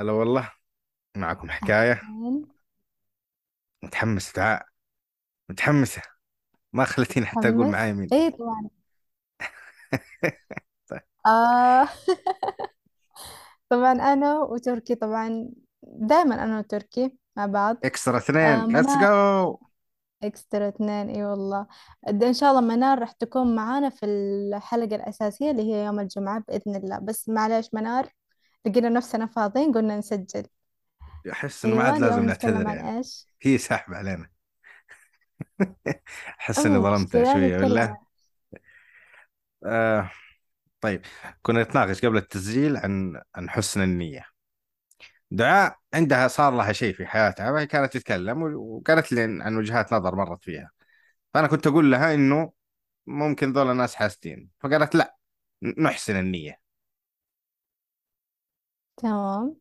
هلا والله معكم حكاية. متحمس دعاء متحمسة. ما خلتيني حتى أقول متحمس؟ مين. إيه طبعا. طيب. آه. طبعا أنا وتركي طبعا دائما أنا وتركي مع بعض. extra اثنين. آه let's منار go extra اثنين إي والله. د- إن شاء الله منار راح تكون معانا في الحلقة الأساسية اللي هي يوم الجمعة بإذن الله. بس معلش منار. لقينا نفسنا فاضيين قلنا نسجل. أحس إنه ما عاد لازم نعتذر يعني. إيش؟ هي سحب علينا. إني أول ظلمتها نتكلم ولا آه طيب. كنا نتناقش قبل التسجيل عن عن حسن النية. دعاء عندها صار لها شيء في حياتها وهي كانت تتكلم وقالت لي عن وجهات نظر مرت فيها. فأنا كنت أقول لها إنه ممكن ذول الناس حاسدين. فقالت لا نحسن النية. تمام.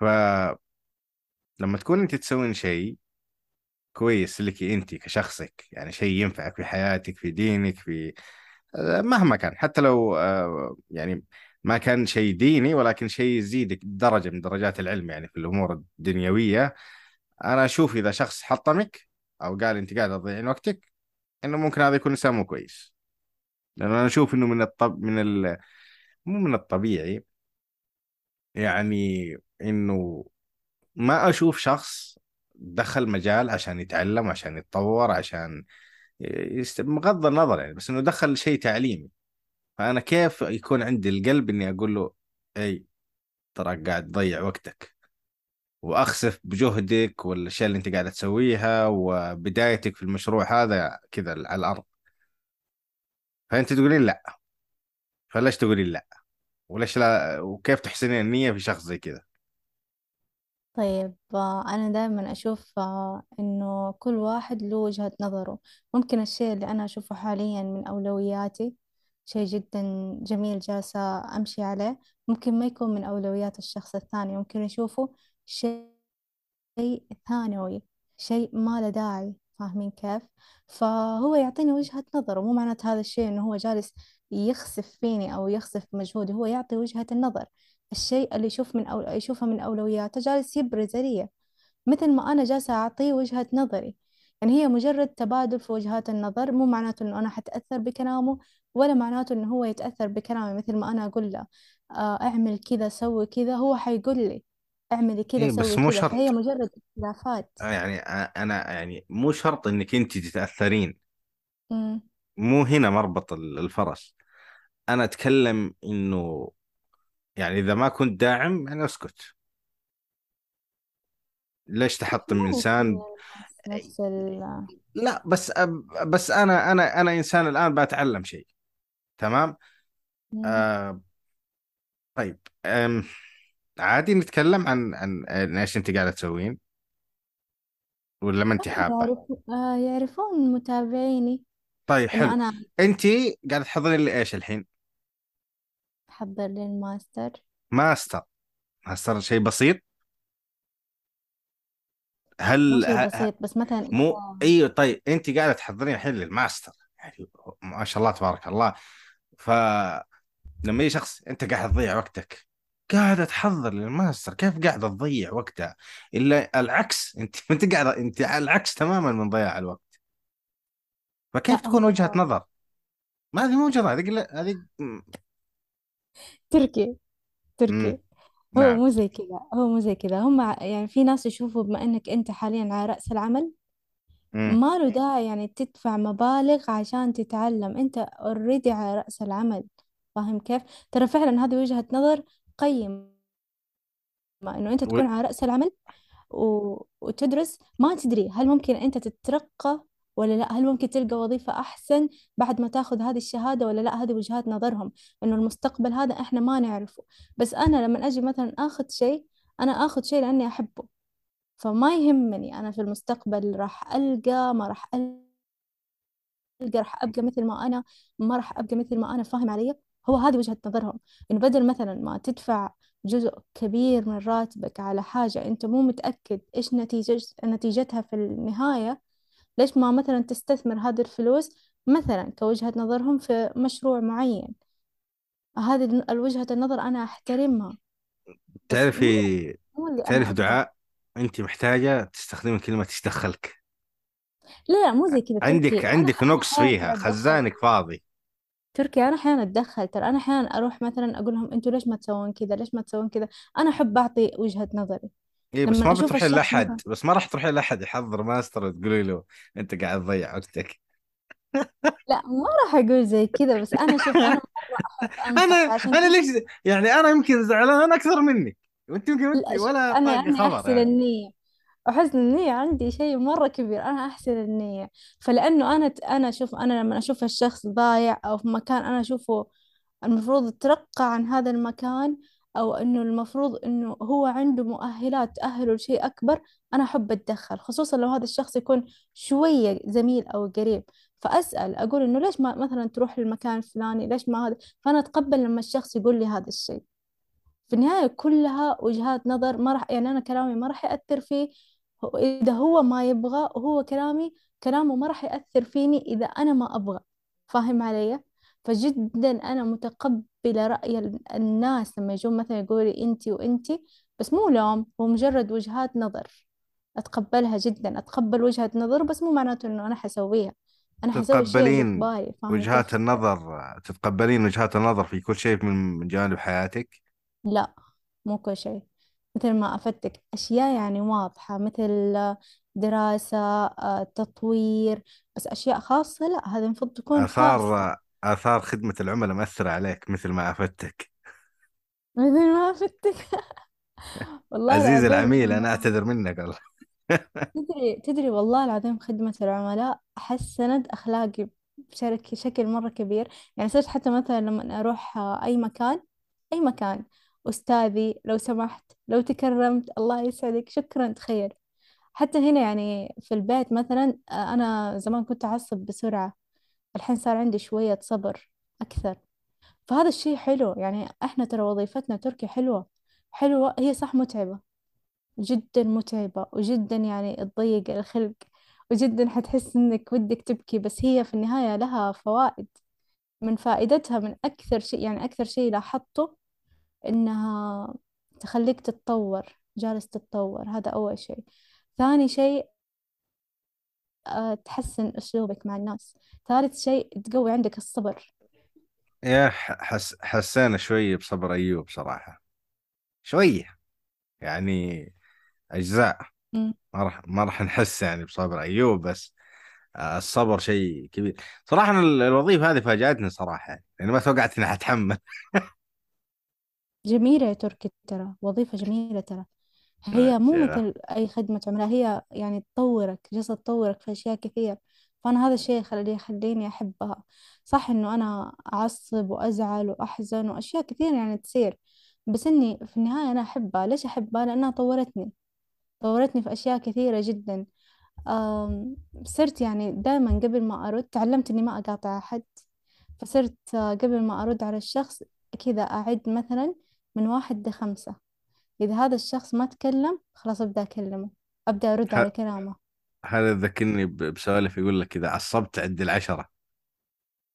فلما تكون انت تسوين شيء كويس لك انت كشخصك يعني شيء ينفعك في حياتك في دينك في آه، مهما كان حتى لو آه، يعني ما كان شيء ديني ولكن شيء يزيدك درجة من درجات العلم يعني في الأمور الدنيوية أنا أشوف إذا شخص حطمك أو قال أنت قاعد تضيعين وقتك إنه ممكن هذا يكون إنسان مو كويس. لأن أنا أشوف إنه من الطب من ال... مو من الطبيعي يعني إنه ما أشوف شخص دخل مجال عشان يتعلم عشان يتطور عشان يست... بغض النظر يعني بس إنه دخل شيء تعليمي. فأنا كيف يكون عندي القلب إني أقول له إي ترى قاعد تضيع وقتك. وأخسف بجهدك والاشياء اللي أنت قاعد تسويها وبدايتك في المشروع هذا كذا على الأرض. فأنت تقولين لأ. فليش تقولين لأ؟ وليش لا وكيف تحسنين النية في شخص زي كذا طيب آه، أنا دائما أشوف آه، إنه كل واحد له وجهة نظره. ممكن الشيء اللي أنا أشوفه حاليا من أولوياتي شيء جدا جميل جالسة أمشي عليه ممكن ما يكون من أولويات الشخص الثاني. ممكن يشوفه شيء ثانوي شيء ما له داعي. فاهمين كيف؟ فهو يعطيني وجهة نظره مو معناته هذا الشيء إنه هو جالس يخسف فيني أو يخسف مجهودي هو يعطي وجهة النظر. الشيء اللي يشوف من أو... يشوفه من أولوياته جالس يبرز لي مثل ما أنا جالسة أعطيه وجهة نظري. يعني هي مجرد تبادل في وجهات النظر مو معناته إنه أنا حتأثر بكلامه ولا معناته إنه هو يتأثر بكلامي مثل ما أنا أقول له آه، أعمل كذا سوي كذا هو حيقول لي. اعملي كذا إيه بس سوي مو كذا. فهي شرط مجرد اختلافات. يعني أنا يعني مو شرط إنك أنت تتأثرين. أمم. مو هنا مربط الفرس. أنا أتكلم إنه يعني إذا ما كنت داعم يعني أسكت. ليش تحطم إنسان؟ نفس ال لا بس بس أنا أنا أنا إنسان الآن بتعلم شيء. تمام. آه طيب أم عادي نتكلم عن عن عن إيش أنت قاعدة تسوين؟ ولا ما أنت حابة؟ يعرف آه يعرفون متابعيني. طيب إنه حلو. أنا أنت قاعدة تحضرين لي إيش الحين؟ أحضر للماستر ماستر. ماستر. شيء بسيط. مو هل شيء ه- ه- بسيط بس مثلا إذا مو أيوه طيب أنت قاعدة تحضرين الحين للماستر. يعني ما شاء الله تبارك الله. ف لما يجي شخص أنت قاعد تضيع وقتك. قاعدة تحضر للماستر كيف قاعدة تضيع وقتها؟ إلا العكس أنت أنت قاعدة أنت على العكس تماما من ضياع الوقت. فكيف تكون وجهة هو نظر؟ ما هذه مو وجهة نظر هذه هذه تركي تركي. هو نعم. مو زي كذا هو مو زي كذا. هم ع- يعني في ناس يشوفوا بما إنك أنت حاليا على رأس العمل. ما له داعي يعني تدفع مبالغ عشان تتعلم. أنت already على رأس العمل فاهم كيف؟ ترى فعلا هذه وجهة نظر قيمة إنه أنت و... تكون على رأس العمل و... وتدرس ما تدري هل ممكن أنت تترقى ولا لأ هل ممكن تلقى وظيفة أحسن بعد ما تاخذ هذه الشهادة ولا لأ هذه وجهات نظرهم إنه المستقبل هذا إحنا ما نعرفه. بس أنا لما أجي مثلا آخذ شيء أنا آخذ شيء لأني أحبه. فما يهمني أنا في المستقبل راح ألقى ما راح ألقى راح أبقى مثل ما أنا ما راح أبقى مثل ما أنا فاهم علي؟ هو هذه وجهة نظرهم إنه بدل مثلا ما تدفع جزء كبير من راتبك على حاجة أنت مو متأكد إيش نتيجة نتيجتها في النهاية ليش ما مثلا تستثمر هذه الفلوس مثلا كوجهة نظرهم في مشروع معين؟ هذه الوجهة النظر أنا أحترمها. تعرفي تعرف دعاء؟ أنت محتاجة تستخدمي كلمة إيش دخلك لا لا مو زي كذا عندك عندك نقص فيها خزانك فاضي. تركي أنا أحيانا أتدخل ترى أنا أحيانا أروح مثلا أقول لهم أنتوا ليش ما تسوون كذا؟ ليش ما تسوون كذا؟ أنا أحب أعطي وجهة نظري. اي بس ما بتروحين لأحد مثلا بس ما راح تروحين لأحد يحضر ماستر وتقولي له أنت قاعد تضيع وقتك. لا ما راح أقول زي كذا بس أنا شوف مرة أنا أنصح عشان أنا ليش يعني أنا يمكن زعلان أكثر منك وأنت يمكن ولا أنا خبر أحسن يعني. النية وحسن النية عندي شيء مرة كبير أنا أحسن النية. فلأنه أنا أنا شوف أنا لما أشوف الشخص ضايع أو في مكان أنا أشوفه المفروض ترقى عن هذا المكان أو إنه المفروض إنه هو عنده مؤهلات تأهله لشيء أكبر أنا أحب أتدخل. خصوصا لو هذا الشخص يكون شوية زميل أو قريب. فأسأل أقول إنه ليش ما مثلا تروح للمكان الفلاني؟ ليش ما هذا؟ فأنا أتقبل لما الشخص يقول لي هذا الشيء. في النهاية كلها وجهات نظر ما راح يعني أنا كلامي ما راح يأثر فيه إذا هو ما يبغى وهو كلامي كلامه ما راح يأثر فيني إذا أنا ما أبغى. فاهم علي؟ فجدا أنا متقبلة رأي ال- الناس لما يجون مثلا يقولوا لي أنتي وأنتي بس مو لوم هو مجرد وجهات نظر. أتقبلها جدا أتقبل وجهة نظر بس مو معناته إنه أنا حسويها. أنا حسوي تتقبلين وجهات؟ النظر تتقبلين وجهات النظر في كل شيء من جوانب حياتك؟ لا مو كل شيء. مثل ما أفتك أشياء يعني واضحة مثل دراسة آه، تطوير بس أشياء خاصة لا هذا المفروض تكون خاصة آثار آثار خدمة العملاء مأثرة عليك مثل ما أفدتك مثل ما أفتك. والله عزيزي العظيم العميل أنا أعتذر منك والله. تدري تدري والله العظيم خدمة العملاء حسنت أخلاقي بشكل شكل مرة كبير. يعني صرت حتى مثلا لما أروح آه، أي مكان أي مكان أستاذي لو سمحت لو تكرمت الله يسعدك شكرا تخيل حتى هنا يعني في البيت مثلا آه، أنا زمان كنت أعصب بسرعة. الحين صار عندي شوية صبر أكثر. فهذا الشيء حلو. يعني إحنا ترى وظيفتنا تركي حلوة. حلوة هي صح متعبة. جدا متعبة وجدا يعني تضيق الخلق وجدا حتحس إنك ودك تبكي. بس هي في النهاية لها فوائد. من فائدتها من أكثر شيء يعني أكثر شيء لاحظته إنها تخليك تتطور جالس تتطور هذا أول شيء. ثاني شيء آه، تحسن أسلوبك مع الناس. ثالث شيء تقوي عندك الصبر. يا حس حسينا شوية بصبر أيوب صراحة شوية يعني أجزاء. ما راح ما راح نحس يعني بصبر أيوب بس آه، الصبر شيء كبير. صراحة الوظيفة هذه فاجأتني صراحة. يعني يعني ما توقعت إني حتحمل. جميلة يا تركي ترى وظيفة جميلة ترى. هي مو مثل أي خدمة عملاء هي يعني تطورك جالسة تطورك في أشياء كثير. فأنا هذا الشيء خلي يخليني أحبها. صح إنه أنا أعصب وأزعل وأحزن وأشياء كثير يعني تصير. بس إني في النهاية أنا أحبها. ليش أحبها؟ لأنها طورتني. طورتني في أشياء كثيرة جدا. أم، صرت يعني دائما قبل ما أرد تعلمت إني ما أقاطع أحد. فصرت آه، قبل ما أرد على الشخص كذا أعد مثلا من واحد لخمسة إذا هذا الشخص ما تكلم خلاص أبدأ أكلمه. أبدأ أرد ه- على كلامه. هذا ذكرني بسوالف يقول لك إذا عصبت عد العشرة؟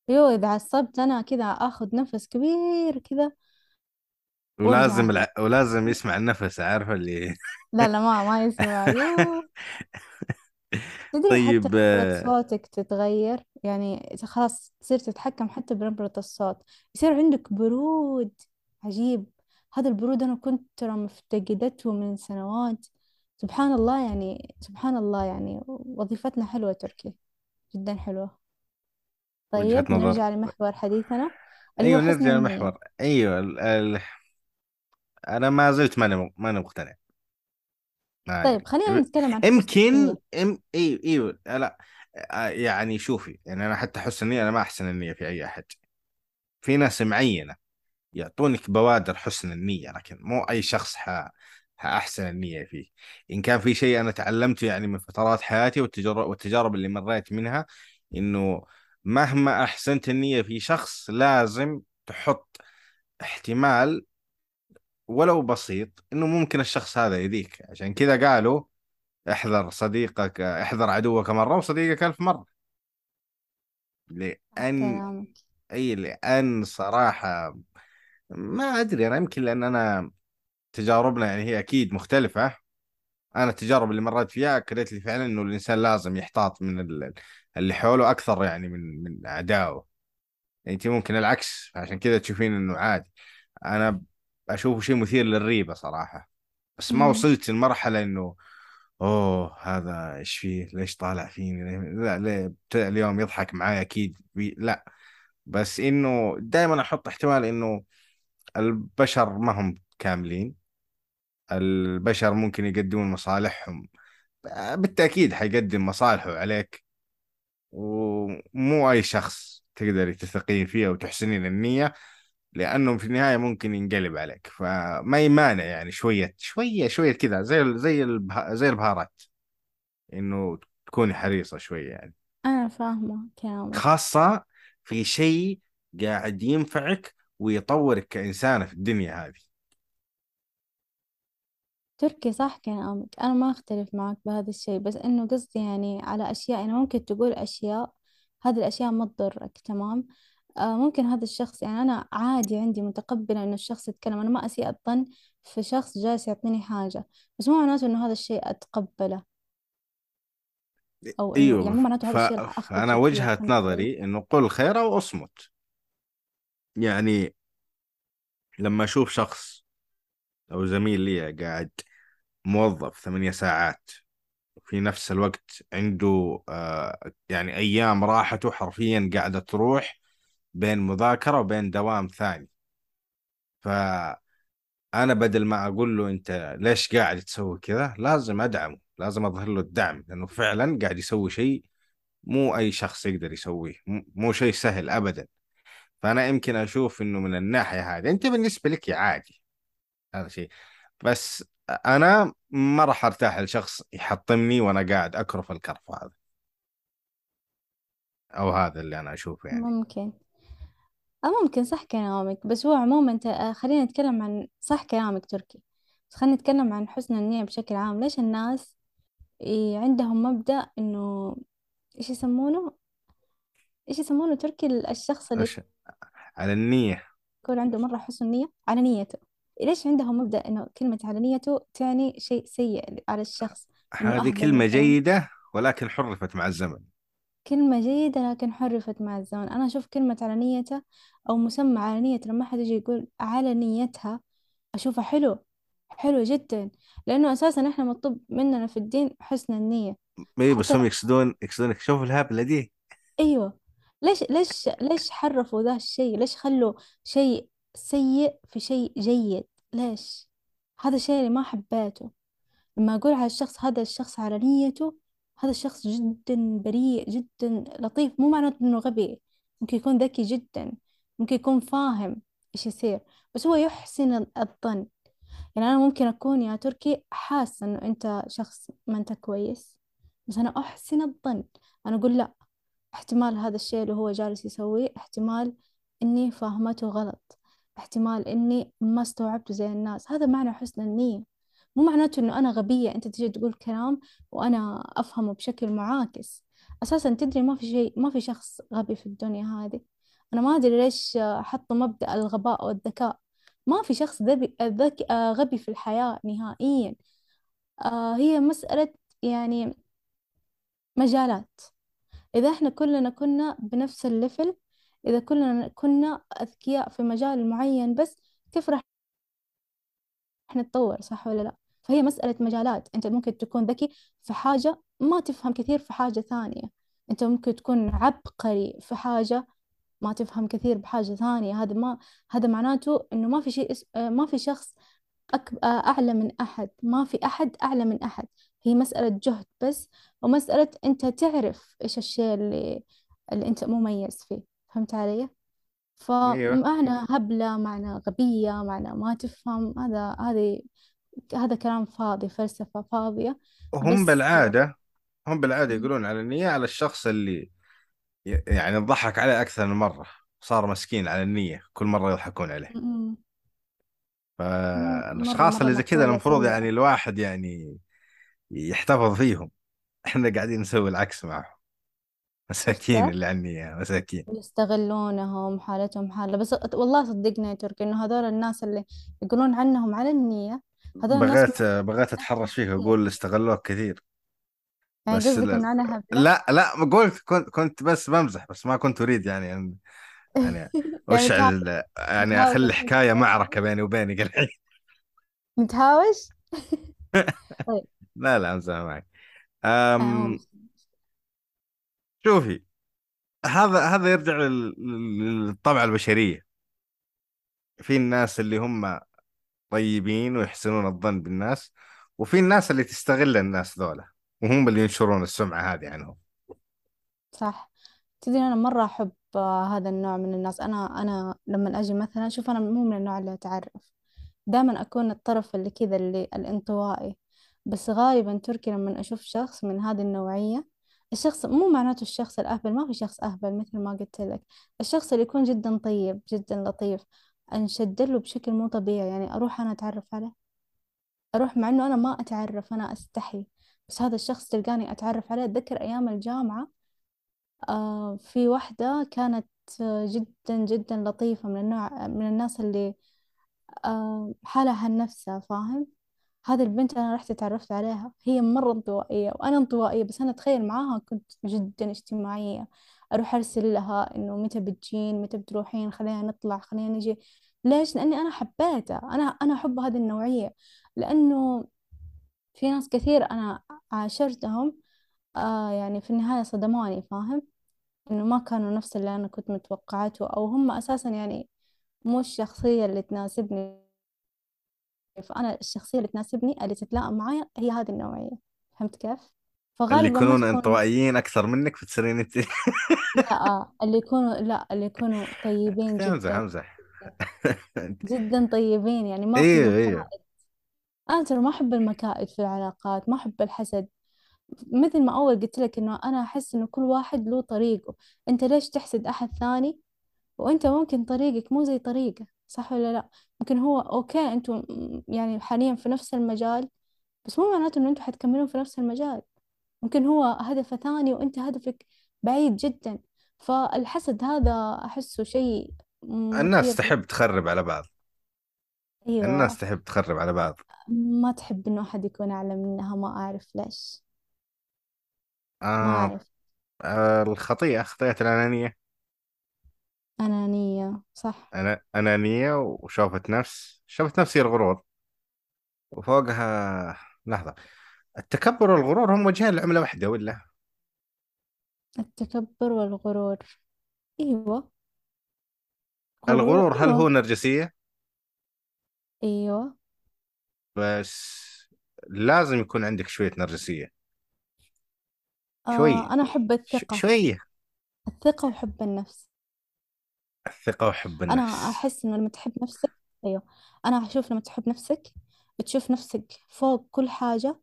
يو إذا عصبت أنا كذا أخذ نفس كبير كذا. ولازم الع... ولازم يسمع النفس عارفة اللي لا لا ما ما يسمع. تدري حتى طيب نبرة آه، صوتك تتغير؟ يعني خلاص تصير تتحكم حتى بنبرة الصوت. يصير عندك برود عجيب. هذا البرود أنا كنت ترى مفتقدته من سنوات. سبحان الله يعني سبحان الله يعني وظيفتنا حلوة تركي جدا حلوة. وجهة طيب نظر. نرجع لمحور حديثنا. اللي هو أيوه حسن نرجع النية للمحور. أيوه ال... ال... أنا ما زلت ماني ماني مقتنع. طيب خلينا نتكلم عن حسن يمكن النية. ام أيوه أيوه. لا آه، يعني شوفي يعني أنا حتى حسن النية أنا ما أحسن النية في أي أحد. في ناس معينة. يعطونك بوادر حسن النية لكن مو أي شخص ح... حأحسن النية فيه إن كان في شيء أنا تعلمته يعني من فترات حياتي والتجارب والتجارب اللي مريت منها إنه مهما أحسنت النية في شخص لازم تحط احتمال ولو بسيط إنه ممكن الشخص هذا يذيك. عشان كذا قالوا احذر صديقك احذر عدوك مرة وصديقك صح لأن كلامك. أي لأن صراحة ما أدري أنا يمكن لأن أنا تجاربنا يعني هي أكيد مختلفة. أنا التجارب اللي مريت فيها اكدت لي فعلا إنه الإنسان لازم يحتاط من ال- اللي حوله أكثر يعني من من اعدائه يعني انت ممكن العكس عشان كذا تشوفين إنه عادي. أنا أشوفه شيء مثير للريبة صراحة. بس ما. وصلت لمرحلة إنه أوه هذا إيش فيه؟ ليش طالع فيني؟ لا ليه؟ اليوم يضحك معي أكيد. لا. بس إنه دائما أحط احتمال إنه البشر ما هم كاملين البشر ممكن يقدمون مصالحهم. بالتأكيد حيقدم مصالحه عليك ومو أي شخص تقدري تثقين فيه وتحسنين النية لأنه في النهاية ممكن ينقلب عليك. فما يمانع يعني شوية شوية شوية كذا زي زي البه... زي البهارات إنه تكوني حريصة شوية يعني. أنا فاهمة كلامك. خاصة في شيء قاعد ينفعك ويطورك كإنسانة في الدنيا هذه تركي صح كلامك أنا ما أختلف معك بهذا الشيء بس إنه قصدي يعني على أشياء يعني ممكن تقول أشياء هذه الأشياء ما تضرك تمام آه ممكن هذا الشخص يعني أنا عادي عندي متقبلة إنه الشخص يتكلم أنا ما أسيء الظن في شخص جالس يعطيني حاجة بس مو معناته إنه هذا الشيء أتقبله أو إنه يعني أيوه مو معناته. هذا الشيء راح أخذ فانا علي؟ نظري إنه قل خير أو أصمت يعني لما أشوف شخص أو زميل لي قاعد موظف ثمانية ساعات في نفس الوقت عنده آه يعني أيام راحته حرفيا قاعدة تروح بين مذاكرة وبين دوام ثاني. فأنا بدل ما أقول له أنت ليش قاعد تسوي كذا لازم أدعمه لازم أظهر له الدعم لأنه فعلا قاعد يسوي شيء مو أي شخص يقدر يسويه مو شيء سهل ابدا. فأنا يمكن أشوف إنه من الناحية هذه أنت بالنسبة لك عادي. هذا شيء. بس أنا ما راح أرتاح لشخص يحطمني وأنا قاعد أكرف الكرف هذا. أو هذا اللي أنا أشوفه يعني. ممكن. آه ممكن صح كلامك. بس هو عموما أنت آه، خلينا نتكلم عن صح كلامك تركي. بس خلينا نتكلم عن حسن النية بشكل عام. ليش الناس عندهم مبدأ إنه إيش يسمونه؟ إيش يسمونه تركي؟ الشخص اللي وش على النية. يكون عنده مرة حسن نية على نيته. ليش عندهم مبدأ إنه كلمة على نيته تعني شيء سيء على الشخص؟ إنه هذه مثلا. جيدة ولكن حرفت مع الزمن. كلمة جيدة لكن حرفت مع الزمن. أنا أشوف كلمة على نيته أو مسمى على نية لما حد يجي يقول على نيتها أشوفه حلو حلو جدا. لأنه أساسا إحنا مطلوب مننا في الدين حسن النية. اي بس حتى هم يقصدون يقصدونك شوف الهبلة دي. أيوه. ليش ليش ليش حرفوا ذا الشيء؟ ليش خلوا شيء سيء في شيء جيد؟ ليش؟ هذا الشيء اللي ما حبيته. لما أقول على الشخص هذا الشخص على نيته هذا الشخص جدا بريء جدا لطيف. مو معناته إنه غبي ممكن يكون ذكي جدا ممكن يكون فاهم إيش يصير بس هو يحسن ال- الظن. يعني أنا ممكن أكون يا تركي حاسة إنه أنت شخص ما أنت كويس بس أنا أحسن الظن. أنا أقول لا. احتمال هذا الشيء اللي هو جالس يسويه احتمال إني فاهمته غلط. احتمال إني ما استوعبته زي الناس. هذا معنى حسن النية. مو معناته إنه أنا غبية أنت تجي تقول كلام وأنا أفهمه بشكل معاكس. أساسا تدري ما في شيء ما في شخص غبي في الدنيا هذه. أنا ما أدري ليش حطوا مبدأ الغباء والذكاء. ما في شخص ذبي ذكي غبي في الحياة نهائيا. آه، هي مسألة يعني مجالات. إذا إحنا كلنا كنا بنفس الليفل إذا كلنا كنا أذكياء في مجال معين بس كيف راح نتطور صح ولا لا؟ فهي مسألة مجالات. أنت ممكن تكون ذكي في حاجة ما تفهم كثير في حاجة ثانية. أنت ممكن تكون عبقري في حاجة ما تفهم كثير بحاجة ثانية. هذا ما هذا معناته إنه ما في شيء ما في شخص أعلى من أحد. ما في أحد أعلى من أحد. هي مسألة جهد بس ومسألة أنت تعرف إيش الشيء اللي اللي أنت مميز فيه. فهمت علي؟ أيوه. فمعنى هبلة معنى غبية معنى ما تفهم. هذا هذه هذا كلام فاضي فلسفة فاضية. وهم بس بالعادة هم بالعادة يقولون على النية على الشخص اللي يعني ضحك عليه أكثر من مرة صار مسكين على النية كل مرة يضحكون عليه. مرة فالأشخاص مرة اللي زي كذا المفروض يعني الواحد يعني يحتفظ فيهم. إحنا قاعدين نسوي العكس معهم. مساكين؟ اللي عني مساكين. ويستغلونهم حالتهم حالة. بس والله صدقني يا تركي إنه هذول الناس اللي يقولون عنهم على النية هذول الناس بغيت بغيت أتحرش فيك أقول استغلوك كثير. يعني بس قصدك لا. إن أنا هبلة لا, لا قلت كنت كنت بس بمزح بس ما كنت أريد يعني أن يعني يعني تهاوش. اشعل يعني متهاوش أخلي الحين حكاية معركة بيني وبينك الحين. متهاوش؟ طيب. لا لا امزح معك أم مشكلة. شوفي هذا هذا يرجع لل- للطبع البشرية. في الناس اللي هم طيبين ويحسنون الظن بالناس وفي الناس اللي تستغل الناس ذولا وهم اللي ينشرون السمعة هذه عنهم. صح. تدري أنا مرة أحب آه، هذا النوع من الناس. أنا أنا لما أجي مثلا شوف أنا مو من النوع اللي أتعرف. دائما أكون الطرف اللي كذا اللي الانطوائي. بس غالبا تركي لما أشوف شخص من هذه النوعية الشخص مو معناته الشخص الأهبل ما في شخص أهبل مثل ما قلت لك. الشخص اللي يكون جدا طيب جدا لطيف أنشد له بشكل مو طبيعي. يعني أروح أنا أتعرف عليه؟ أروح مع إنه أنا ما أتعرف أنا أستحي. بس هذا الشخص تلقاني أتعرف عليه. أتذكر أيام الجامعة آه في واحدة كانت جدا جدا لطيفة من النوع من الناس اللي آه حالها نفسها فاهم؟ هذه البنت أنا رحت تعرفت عليها هي مرة انطوائية وأنا انطوائية بس أنا أتخيل معاها كنت جدا اجتماعية أروح أرسل لها إنه متى بتجين متى بتروحين خلينا نطلع خلينا نجي ليش؟ لأني أنا حبيتها أنا أنا أحب هذه النوعية لأنه في ناس كثير أنا عاشرتهم آه يعني في النهاية صدموني فاهم؟ إنه ما كانوا نفس اللي أنا كنت متوقعته أو هم أساسا يعني مو الشخصية اللي تناسبني فأنا الشخصية اللي تناسبني اللي تتلائم معايا هي هذه النوعية. فهمت كيف؟ اللي فغالبا ما يكونون تكون انطوائيين أكثر منك فتصيرين انت لا اللي يكونوا لا اللي يكونوا طيبين امزح جدا. امزح جدا طيبين يعني ما في إيوه إيوه. مكائد أنا ترى ما أحب المكائد في العلاقات ما أحب الحسد. مثل ما أول قلت لك إنه أنا أحس إنه كل واحد له طريقه. أنت ليش تحسد أحد ثاني؟ وأنت ممكن طريقك مو زي طريقه. صح ولا لا؟ ممكن هو أوكي أنتم يعني حاليا في نفس المجال بس مو معناته إنه أنتم حتكملون في نفس المجال. ممكن هو هدفه ثاني وأنت هدفك بعيد جدا. فالحسد هذا أحسه شيء الناس تحب تخرب على بعض. الناس أيوه تحب تخرب على بعض. ما تحب إنه أحد يكون اعلى منها ما أعرف ليش. ما آه. أعرف. آه الخطيئة خطيئة الأنانية. أنانية صح. أنا أنانية وشوفة نفس شوفة نفس هي الغرور. وفوقها لحظة التكبر والغرور هم وجهين لعملة واحدة ولا؟ التكبر والغرور. غرور الغرور هل هو نرجسية؟ إيوه. بس لازم يكون عندك شوية نرجسية. آه شوية أنا أحب ش- الثقة. شوية الثقة وحب النفس. الثقة وحب أنا النفس. أحس إنه لما تحب نفسك أيوه. أنا أشوف لما تحب نفسك تشوف نفسك فوق كل حاجة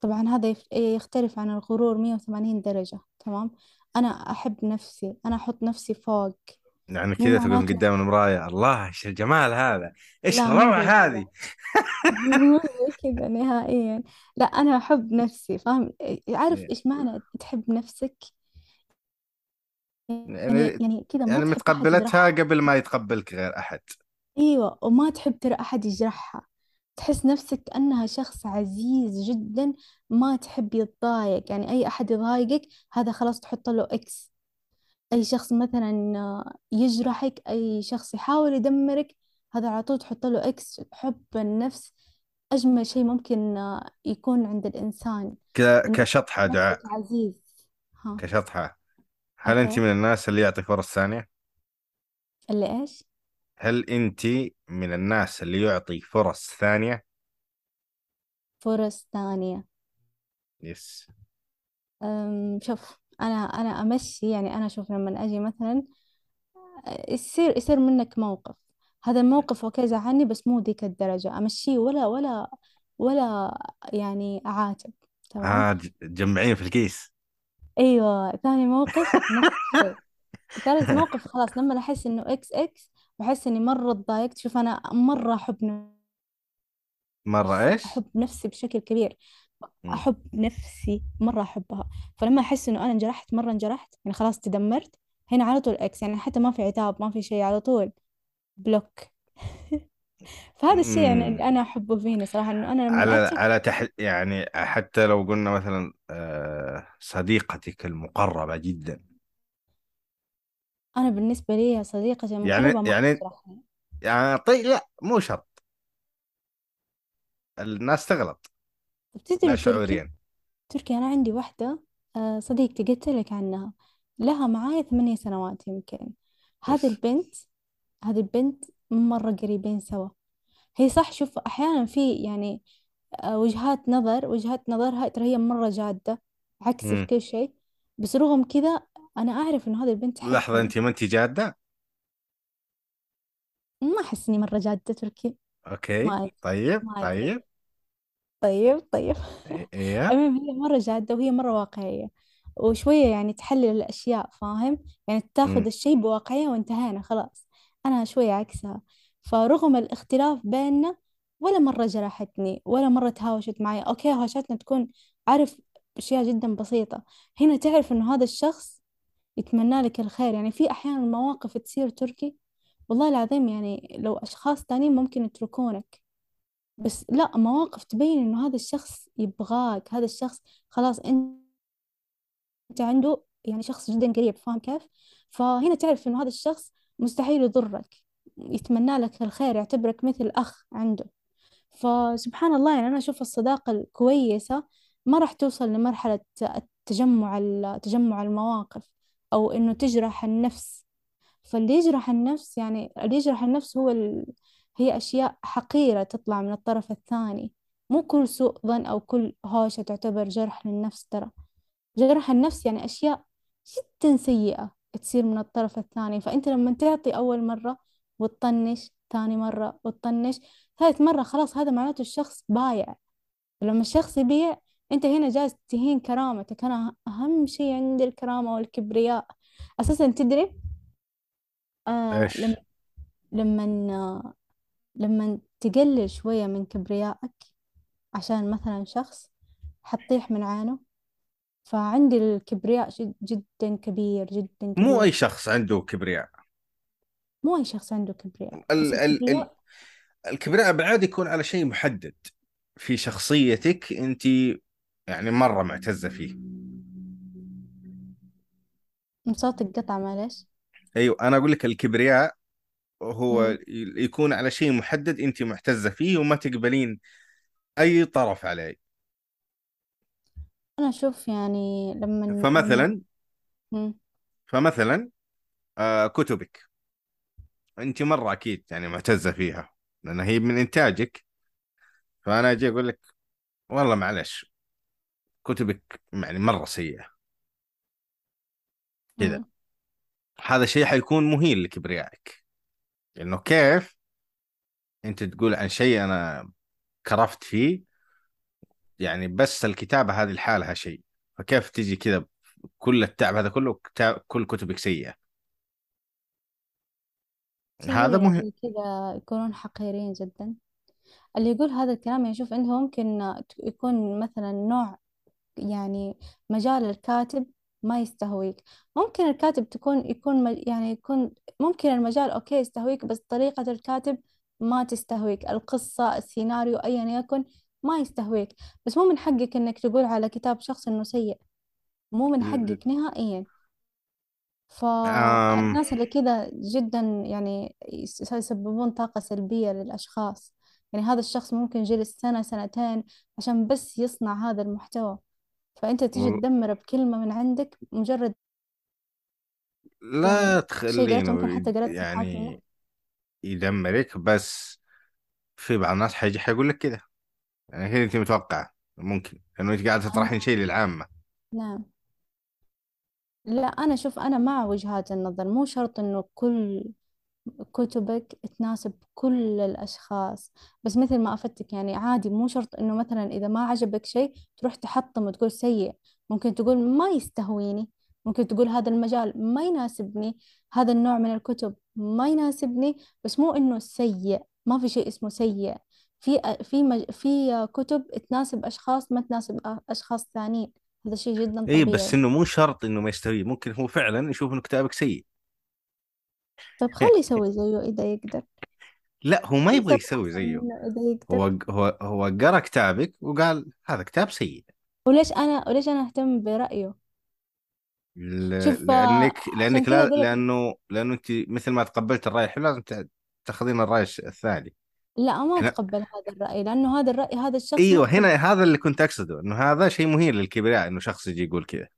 طبعا هذا يف- يختلف عن الغرور 180 درجة تمام؟ أنا أحب نفسي أنا أحط نفسي فوق. يعني مو كذا تقوم معناته قدام المراية الله إيش الجمال هذا؟ إيش لا مو الروعة زي هذه؟ كذا. مو زي كذا نهائيا. لا أنا أحب نفسي فاهم؟ عارف إيش معنى تحب نفسك؟ يعني يعني يعني كذا ما يعني تحب أحد متقبلتها يجرحك قبل ما يتقبلك غير أحد. أيوه وما تحب ترى أحد يجرحها. تحس نفسك كأنها شخص عزيز جدا ما تحب يتضايق. يعني أي أحد يضايقك هذا خلاص تحط له إكس أي شخص مثلا آه، يجرحك أي شخص يحاول يدمرك هذا على طول تحط له X حب النفس أجمل شيء ممكن آه، يكون عند الإنسان. ك... كشطحة نفسك دعاء عزيز. ها. كشطحة. هل أنت okay من الناس اللي يعطي فرص ثانية؟ اللي إيش؟ هل أنت من الناس اللي يعطي فرص ثانية؟ فرص ثانية. yes أم، شوف أنا أنا أمشي يعني أنا أشوف لما أجي مثلا يصير يصير منك موقف. هذا الموقف okay زعلني بس مو ذيك الدرجة. أمشيه ولا ولا ولا يعني أعاتب. تمام؟ آه ج- جمعين في الكيس. أيوة ثاني موقف نفس الشيء. ثالث موقف خلاص لما أحس إنه X X وأحس إني مرة اتضايقت. شوف أنا مرة أحب مرة إيش؟ أحب نفسي بشكل كبير. مم. أحب نفسي مرة أحبها. فلما أحس إنه أنا انجرحت مرة انجرحت يعني خلاص تدمرت هنا على طول X. يعني حتى ما في عتاب ما في شيء على طول block. فهذا الشيء يعني مم. اللي أنا أحبه فيني صراحة إنه أنا لما على أثق على تح يعني حتى لو قلنا مثلا آه، صديقتك المقربة جدا. أنا بالنسبة لي صديقتي يعني المقربة ما يعني تجرحني يعني طيب لا مو شرط. الناس تغلط. لا تدري شعوريا. تركي أنا عندي واحدة آه، صديقتي قلت لك عنها. لها معاي ثمانية سنوات يمكن. هذه البنت هذه البنت مرة قريبين سوا. هي صح شوف أحيانا في يعني آه، وجهات نظر وجهات نظرها ترى هي مرة جادة عكسي في مم. كل شيء بس رغم كذا أنا أعرف إنه هذه البنت لحظة أنت ما أنت جادة؟ ما أحس إني مرة جادة تركي. okay ما أدري طيب ما أدري. طيب. طيب طيب. إيه. المهم هي مرة جادة وهي مرة واقعية وشوية يعني تحلل الأشياء فاهم؟ يعني تاخذ مم. الشيء بواقعية وانتهينا خلاص. أنا شوية عكسها. فرغم الاختلاف بيننا ولا مرة جرحتني ولا مرة تهاوشت معي. okay هوشاتنا تكون عارف أشياء جدا بسيطة. هنا تعرف إنه هذا الشخص يتمنى لك الخير. يعني في أحيانا مواقف تصير تركي. والله العظيم يعني لو أشخاص تانيين ممكن يتركونك. بس لا مواقف تبين إنه هذا الشخص يبغاك. هذا الشخص خلاص أنت عنده يعني شخص جدا قريب فاهم كيف؟ فهنا تعرف إنه هذا الشخص مستحيل يضرك. يتمنى لك الخير يعتبرك مثل أخ عنده. فسبحان الله يعني أنا أشوف الصداقة الكويسة ما راح توصل لمرحلة التجمع تجمع المواقف أو إنه تجرح النفس. فاللي يجرح النفس يعني اللي يجرح النفس هو ال... هي أشياء حقيرة تطلع من الطرف الثاني. مو كل سوء ظن أو كل هوشة تعتبر جرح للنفس ترى. جرح النفس يعني أشياء جدا سيئة تصير من الطرف الثاني. فأنت لما تعطي أول مرة وتطنش ثاني مرة وتطنش ثالث مرة خلاص هذا معناته الشخص بايع. لما الشخص يبيع أنت هنا جالس تهين كرامتك. أنا أهم شيء عندي الكرامة والكبرياء. أساسا تدري؟ آه لما إيش؟ لما لما تقلل شوية من كبريائك عشان مثلا شخص حتطيح من عينه فعندي الكبرياء جد جدا كبير جدا مو كبير. أي شخص عنده كبرياء. مو أي شخص عنده كبرياء. ال ال ال الكبرياء بعد يكون على شيء محدد في شخصيتك أنت يعني مرة معتزة فيه. صوتك قطع معلش أيوة أنا أقول لك الكبرياء هو مم. يكون على شيء محدد أنت معتزة فيه وما تقبلين أي طرف عليه. أنا أشوف يعني لما لما فمثلا مم. فمثلا آه كتبك. أنت مرة أكيد يعني معتزة فيها لأن هي من إنتاجك. فأنا أجي أقول لك والله معلش كتبك يعني مرة سيئة. كذا. هذا شيء حيكون مهين لكبريائك لأنه كيف؟ أنت تقول عن شيء أنا كرفت فيه يعني بس الكتابة هذه لحالها شيء. فكيف تجي كذا كل التعب هذا كله كل كتبك سيئة؟ في هذا مهم زي كذا يكونون حقيرين جدا. اللي يقول هذا الكلام يعني شوف أنت ممكن يكون مثلا نوع يعني مجال الكاتب ما يستهويك. ممكن الكاتب تكون يكون يعني يكون ممكن المجال أوكي يستهويك بس طريقة الكاتب ما تستهويك. القصة السيناريو أيا يكن ما يستهويك. بس مو من حقك إنك تقول على كتاب شخص إنه سيء. مو من حقك نهائيا. آم فالناس اللي كذا جدا يعني يس- يسببون طاقة سلبية للأشخاص. يعني هذا الشخص ممكن جلس سنة سنتين عشان بس يصنع هذا المحتوى. فأنت تيجي وال- تدمره بكلمة من عندك مجرد لا يعني شيء قريته تخلينه ممكن حتى محاكم يعني يدمرك بس في بعض الناس حيجي حيقول لك كذا يعني كذا أنت متوقع ممكن لأنه أنت قاعد تطرحين أنا شيء للعامة. نعم. لا أنا شوف أنا مع وجهات النظر مو شرط إنه كل كتبك تناسب كل الأشخاص. بس مثل ما أفتك يعني عادي مو شرط إنه مثلا إذا ما عجبك شيء تروح تحطم وتقول سيء. ممكن تقول ما يستهويني. ممكن تقول هذا المجال ما يناسبني هذا النوع من الكتب ما يناسبني بس مو إنه سيء ما في شيء اسمه سيء. في في مج... في كتب تناسب أشخاص ما تناسب أشخاص ثانيين. هذا شيء جدا اي بس طبيعي إنه مو شرط إنه ما يستوي. ممكن هو فعلا يشوف إنه كتابك سيء. طيب خليه يسوي زيه إذا يقدر. لا هو ما يبغى يسوي زيه. إذا يقدر. هو هو هو قرأ كتابك وقال هذا كتاب سيء. وليش أنا وليش أنا أهتم برأيه؟ ل- شوف آه، لأنك عشان لانك كذا لا أقول لك لأنه لأنه أنت مثل ما تقبلت الرأي الحلو لازم ت- تأخذين الرأي الثاني. لا ما هنا أتقبل هذا الرأي لأنه هذا الرأي هذا الشخص ما أيوه أحب هنا هذا اللي كنت أقصده إنه هذا شيء مهين للكبرياء إنه شخص يجي يقول كذا.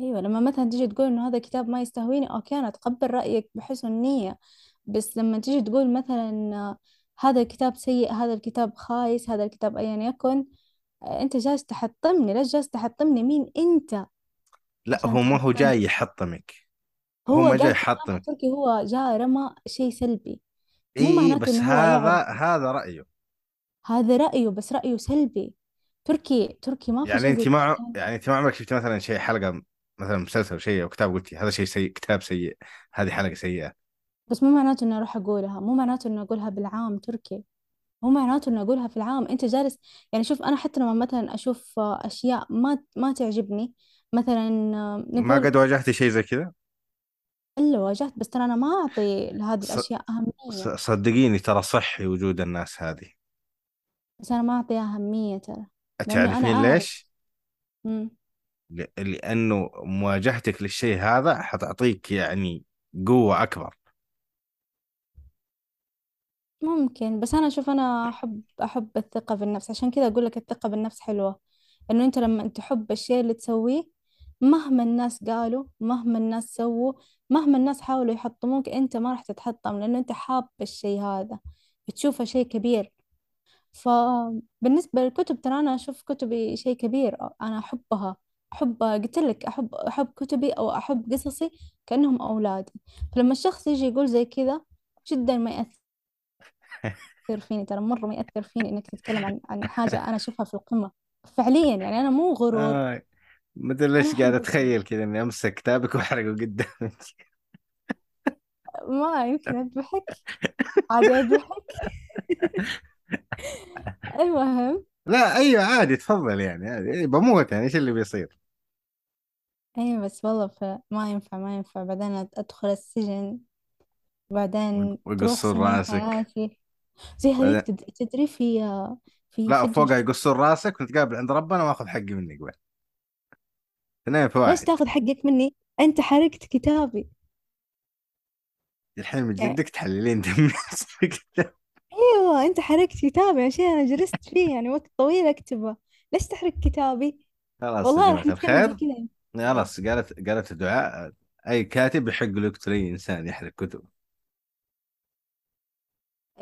أيوه لما مثلا تيجي تقول إنه هذا كتاب ما يستهويني أوكي أنا أتقبل رأيك بحسن نيه بس لما تيجي تقول مثلا هذا الكتاب سيء هذا الكتاب خايس هذا الكتاب ايا يكن أنت جالس تحطمني ليش جالس تحطمني؟ مين أنت؟ لا هو ما هو جاي يحطمك. هو هو ما جاي يحطمك. هو جاء رمى شيء سلبي. مو اي معناته بس انه هو هذا هذا رأيه. هذا رأيه بس رأيه سلبي. تركي تركي ما في يعني شيء انت زي مع يعني انت ما عمرك شفت مثلا شيء حلقة مثلا مسلسل أو شيء أو كتاب قلتي هذا شيء سيء كتاب سيء هذه حلقة سيئة؟ بس مو معناته إني أروح أقولها. مو معناته إني أقولها بالعام تركي. مو معناته إني أقولها في العام. أنت جالس يعني شوف أنا حتى لما مثلا أشوف آه، أشياء ما ما تعجبني مثلا آه، ما نقول قد واجهتي شيء زي كذا؟ إلا واجهت بس ترى أنا ما أعطي لهذه ص- الأشياء أهمية. صدقيني ترى صحي وجود الناس هذه. بس أنا ما أعطيها أهمية ترى لأنه تعرفين ليش؟ مم. ل- لأنه مواجهتك للشيء هذا حتعطيك يعني قوة أكبر. ممكن بس أنا أشوف أنا أحب أحب الثقة بالنفس عشان كذا أقول لك الثقة بالنفس حلوة. إنه أنت لما تحب الشيء اللي تسويه مهما الناس قالوا مهما الناس سووا مهما الناس حاولوا يحطموك أنت ما راح تتحطم لأنه أنت حاب الشيء هذا بتشوفه شيء كبير. فبالنسبة للكتب ترى أنا أشوف كتبي شيء كبير أنا أحبها. أحب قلت لك أحب أحب كتبي أو أحب قصصي كأنهم أولادي. فلما الشخص يجي يقول زي كذا جدا ما يأثر فيني ترى مرة ما يأثر فيني إنك تتكلم عن عن حاجة أنا أشوفها في القمة. فعليا يعني أنا مو غرور. آه. مثل أنا ليش قاعد أتخيل كذا إني أمسك كتابك وأحرقه قدامك. ما يمكن أضحك عادي أضحك المهم. لا أيوة عادي تفضل يعني عادي. إيه، بموت يعني إيش اللي بيصير؟ أي بس والله ف- ما ينفع ما ينفع. بعدين أدخل السجن. بعدين ويقصون راسك. حياتي زي هذيك بعدين تد- تدري في في لا فوقها يقصون راسك ونتقابل عند ربنا وآخذ حقي منك بعد. اثنين في ليش واحد. تاخذ حقك مني. انت حرقت كتابي. الحين من يعني جدك تحللين دم نفسك. أيوه انت حرقت كتابي عشان أنا جلست فيه يعني وقت طويل اكتبه. ليش تحرق كتابي؟ خلاص والله راح الخير خلاص قالت قالت الدعاء. أي كاتب يحق له يقتل أي إنسان يحرق كتب.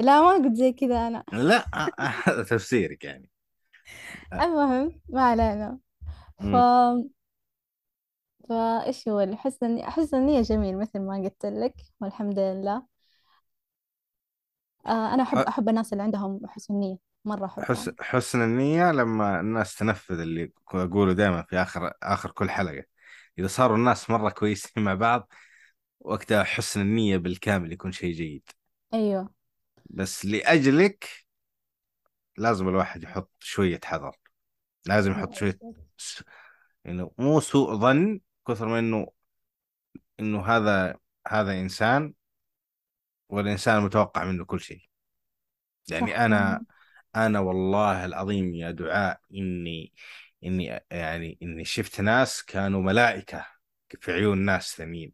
لا ما قلت زي كذا أنا. لا هذا تفسيرك يعني. المهم ما علينا. ف مم. فايش هو اللي حسن حسن النية جميل مثل ما قلت لك والحمد لله. آه أنا أحب أحب الناس اللي عندهم حسن نية مرة حسن احبهم حسن النية لما الناس تنفذ اللي أقوله دائما في آخر آخر كل حلقة. إذا صاروا الناس مرة كويسين مع بعض وقتها حسن النية بالكامل يكون شيء جيد. أيوه. بس لأجلك لازم الواحد يحط شوية حذر. لازم يحط شوية س- إنه مو سوء ظن كثر ما إنه إنه هذا هذا إنسان والإنسان متوقع منه كل شيء. يعني صح. أنا أنا والله العظيم يا دعاء إني إني يعني إني شفت ناس كانوا ملائكة في عيون ناس ثانيين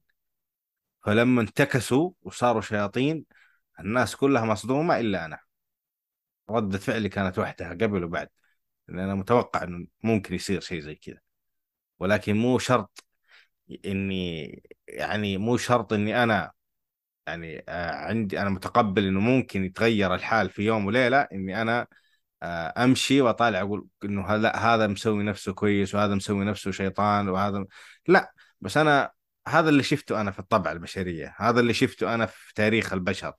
فلما انتكسوا وصاروا شياطين الناس كلها مصدومة إلا أنا. ردة فعلي كانت وحدها قبل وبعد. لأن أنا متوقع إنه ممكن يصير شيء زي كذا. ولكن مو شرط إني يعني مو شرط إني أنا يعني آه، عندي أنا متقبل إنه ممكن يتغير الحال في يوم وليلة إني أنا آه، أمشي وأطالع أقول إنه هذا هذا مسوي نفسه كويس وهذا مسوي نفسه شيطان وهذا لأ بس أنا هذا اللي شفته أنا في الطبع البشرية هذا اللي شفته أنا في تاريخ البشر.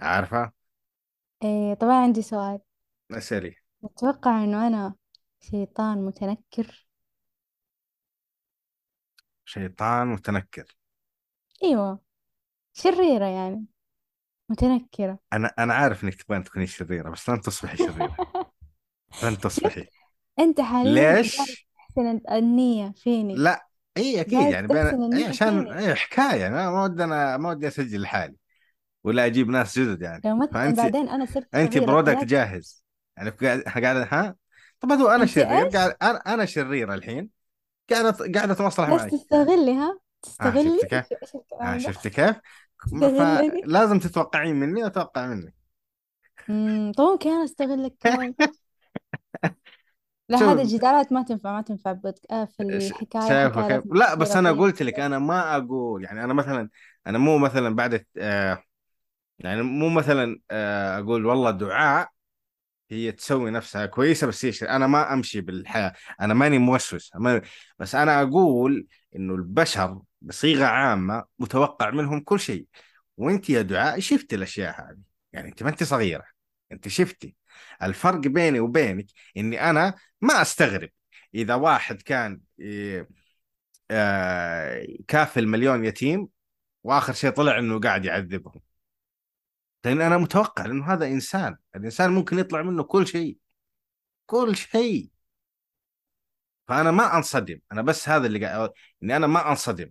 عارفة؟ إيه طبعا عندي سؤال. اسألي. أتوقع إنه أنا شيطان متنكر. شيطان متنكر. أيوة شريرة يعني متنكرة. أنا أنا عارف إنك تبغين تكوني شريرة بس لن تصبحي شريرة. لن تصبحي. أنت حاليا ليش؟ تحسن النية فيني لا إي أكيد يعني بين إي عشان إي حكاية. ما ما ودي أنا ما ودي أسجل لحالي ولا أجيب ناس جدد يعني. لو مثلا فانت بعدين أنا صرت انت شريرة برودكت جاهز. يعني قاعد ها؟ طب هو أنا شرير؟ قاعد أنا أنا شرير الحين. قاعد أت- قاعد اتمصلح بس معك تستغلي ها؟ ها تستغلي؟ شفت كيف؟ إيش إيش ها الكلام ده شفت كيف؟ فلازم تتوقعين مني واتوقع منك. امم طب ممكن أنا أستغلك كمان. لا هذه الجدالات ما تنفع ما تنفع. آه في الحكاية شايفه كيف؟ لازم لا بس أنا قلت لك أنا ما أقول يعني أنا مثلا أنا مو مثلا بعد آه يعني مو مثلا آه أقول والله دعاء هي تسوي نفسها كويسة بس هي أنا ما أمشي بالحياة. أنا ماني موسوس. بس أنا أقول إنه البشر بصيغة عامة متوقع منهم كل شيء. وأنت يا دعاء شفتي الأشياء هذه. يعني أنت ما أنت صغيرة. أنت شفتي. الفرق بيني وبينك إني أنا ما أستغرب. إذا واحد كان إيه، آه، كافل مليون يتيم وآخر شيء طلع إنه قاعد يعذبهم. لأن أنا متوقع انه هذا إنسان الإنسان ممكن يطلع منه كل شيء. كل شيء. فأنا ما أنصدم. أنا بس هذا اللي قاعد إني أنا ما أنصدم.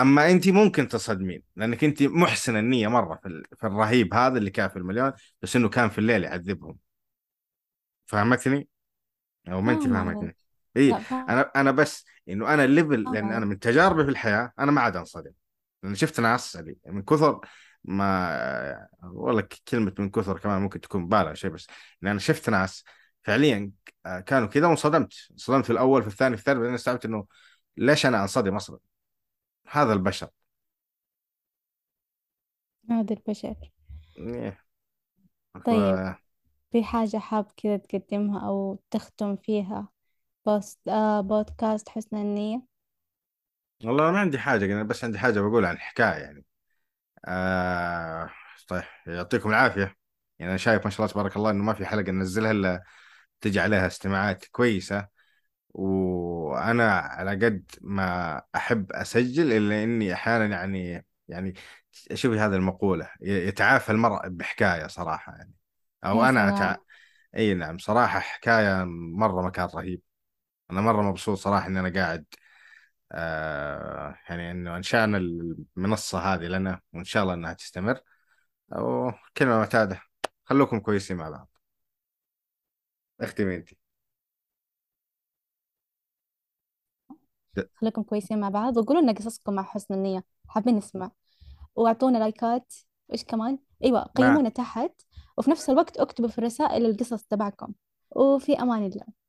أما انت ممكن تصدمين لأنك انت محسن النية مرة في, ال- في الرهيب هذا اللي كان في المليون بس إنه كان في الليل يعذبهم. فهمتني؟ أو ما انت عليك فهمتني. اي أنا أنا بس إنه أنا الليفل لأن أنا عليك من تجاربي في الحياة أنا ما عاد أنصدم. لأن شفت ناس اللي من كثر ما والله كلمة من كثر كمان ممكن تكون مبالغ شيء بس ان أنا شفت ناس فعليا كانوا كذا وانصدمت. انصدمت في الأول في الثاني في الثالث بعدين استوعبت إنه ليش أنا أنصدم أصلا؟ هذا البشر. هذا البشر. إيه. ف... طيب. في حاجة حاب كذا تقدمها أو تختم فيها؟ بوست آه بودكاست حسن النية؟ والله ما عندي حاجة أنا بس عندي حاجة بقول عن حكايه يعني. آه... طيب يعطيكم العافية. يعني أنا شايف ما شاء الله تبارك الله إنه ما في حلقة ننزلها إلا تجي عليها استماعات كويسة. وأنا على قد ما أحب أسجل إلا إني أحيانا يعني يعني أشوف هذه المقولة يتعافى المرء بحكاية صراحة يعني. أو أنا أتع... إي نعم صراحة حكاية مرة مكان رهيب أنا مرة مبسوط صراحة إني أنا قاعد آه يعني إنه انشانا المنصة هذه لنا وإن شاء الله إنها تستمر. وكلمة معتادة. خلوكم كويسين مع بعض. اختمي انت خليكم كويسين مع بعض وقولوا لنا قصصكم مع حسن النية. حابين نسمع. واعطونا لايكات. إيش كمان؟ أيوه ما قيمونا تحت. وفي نفس الوقت اكتبوا في الرسائل القصص تبعكم. وفي أمان الله.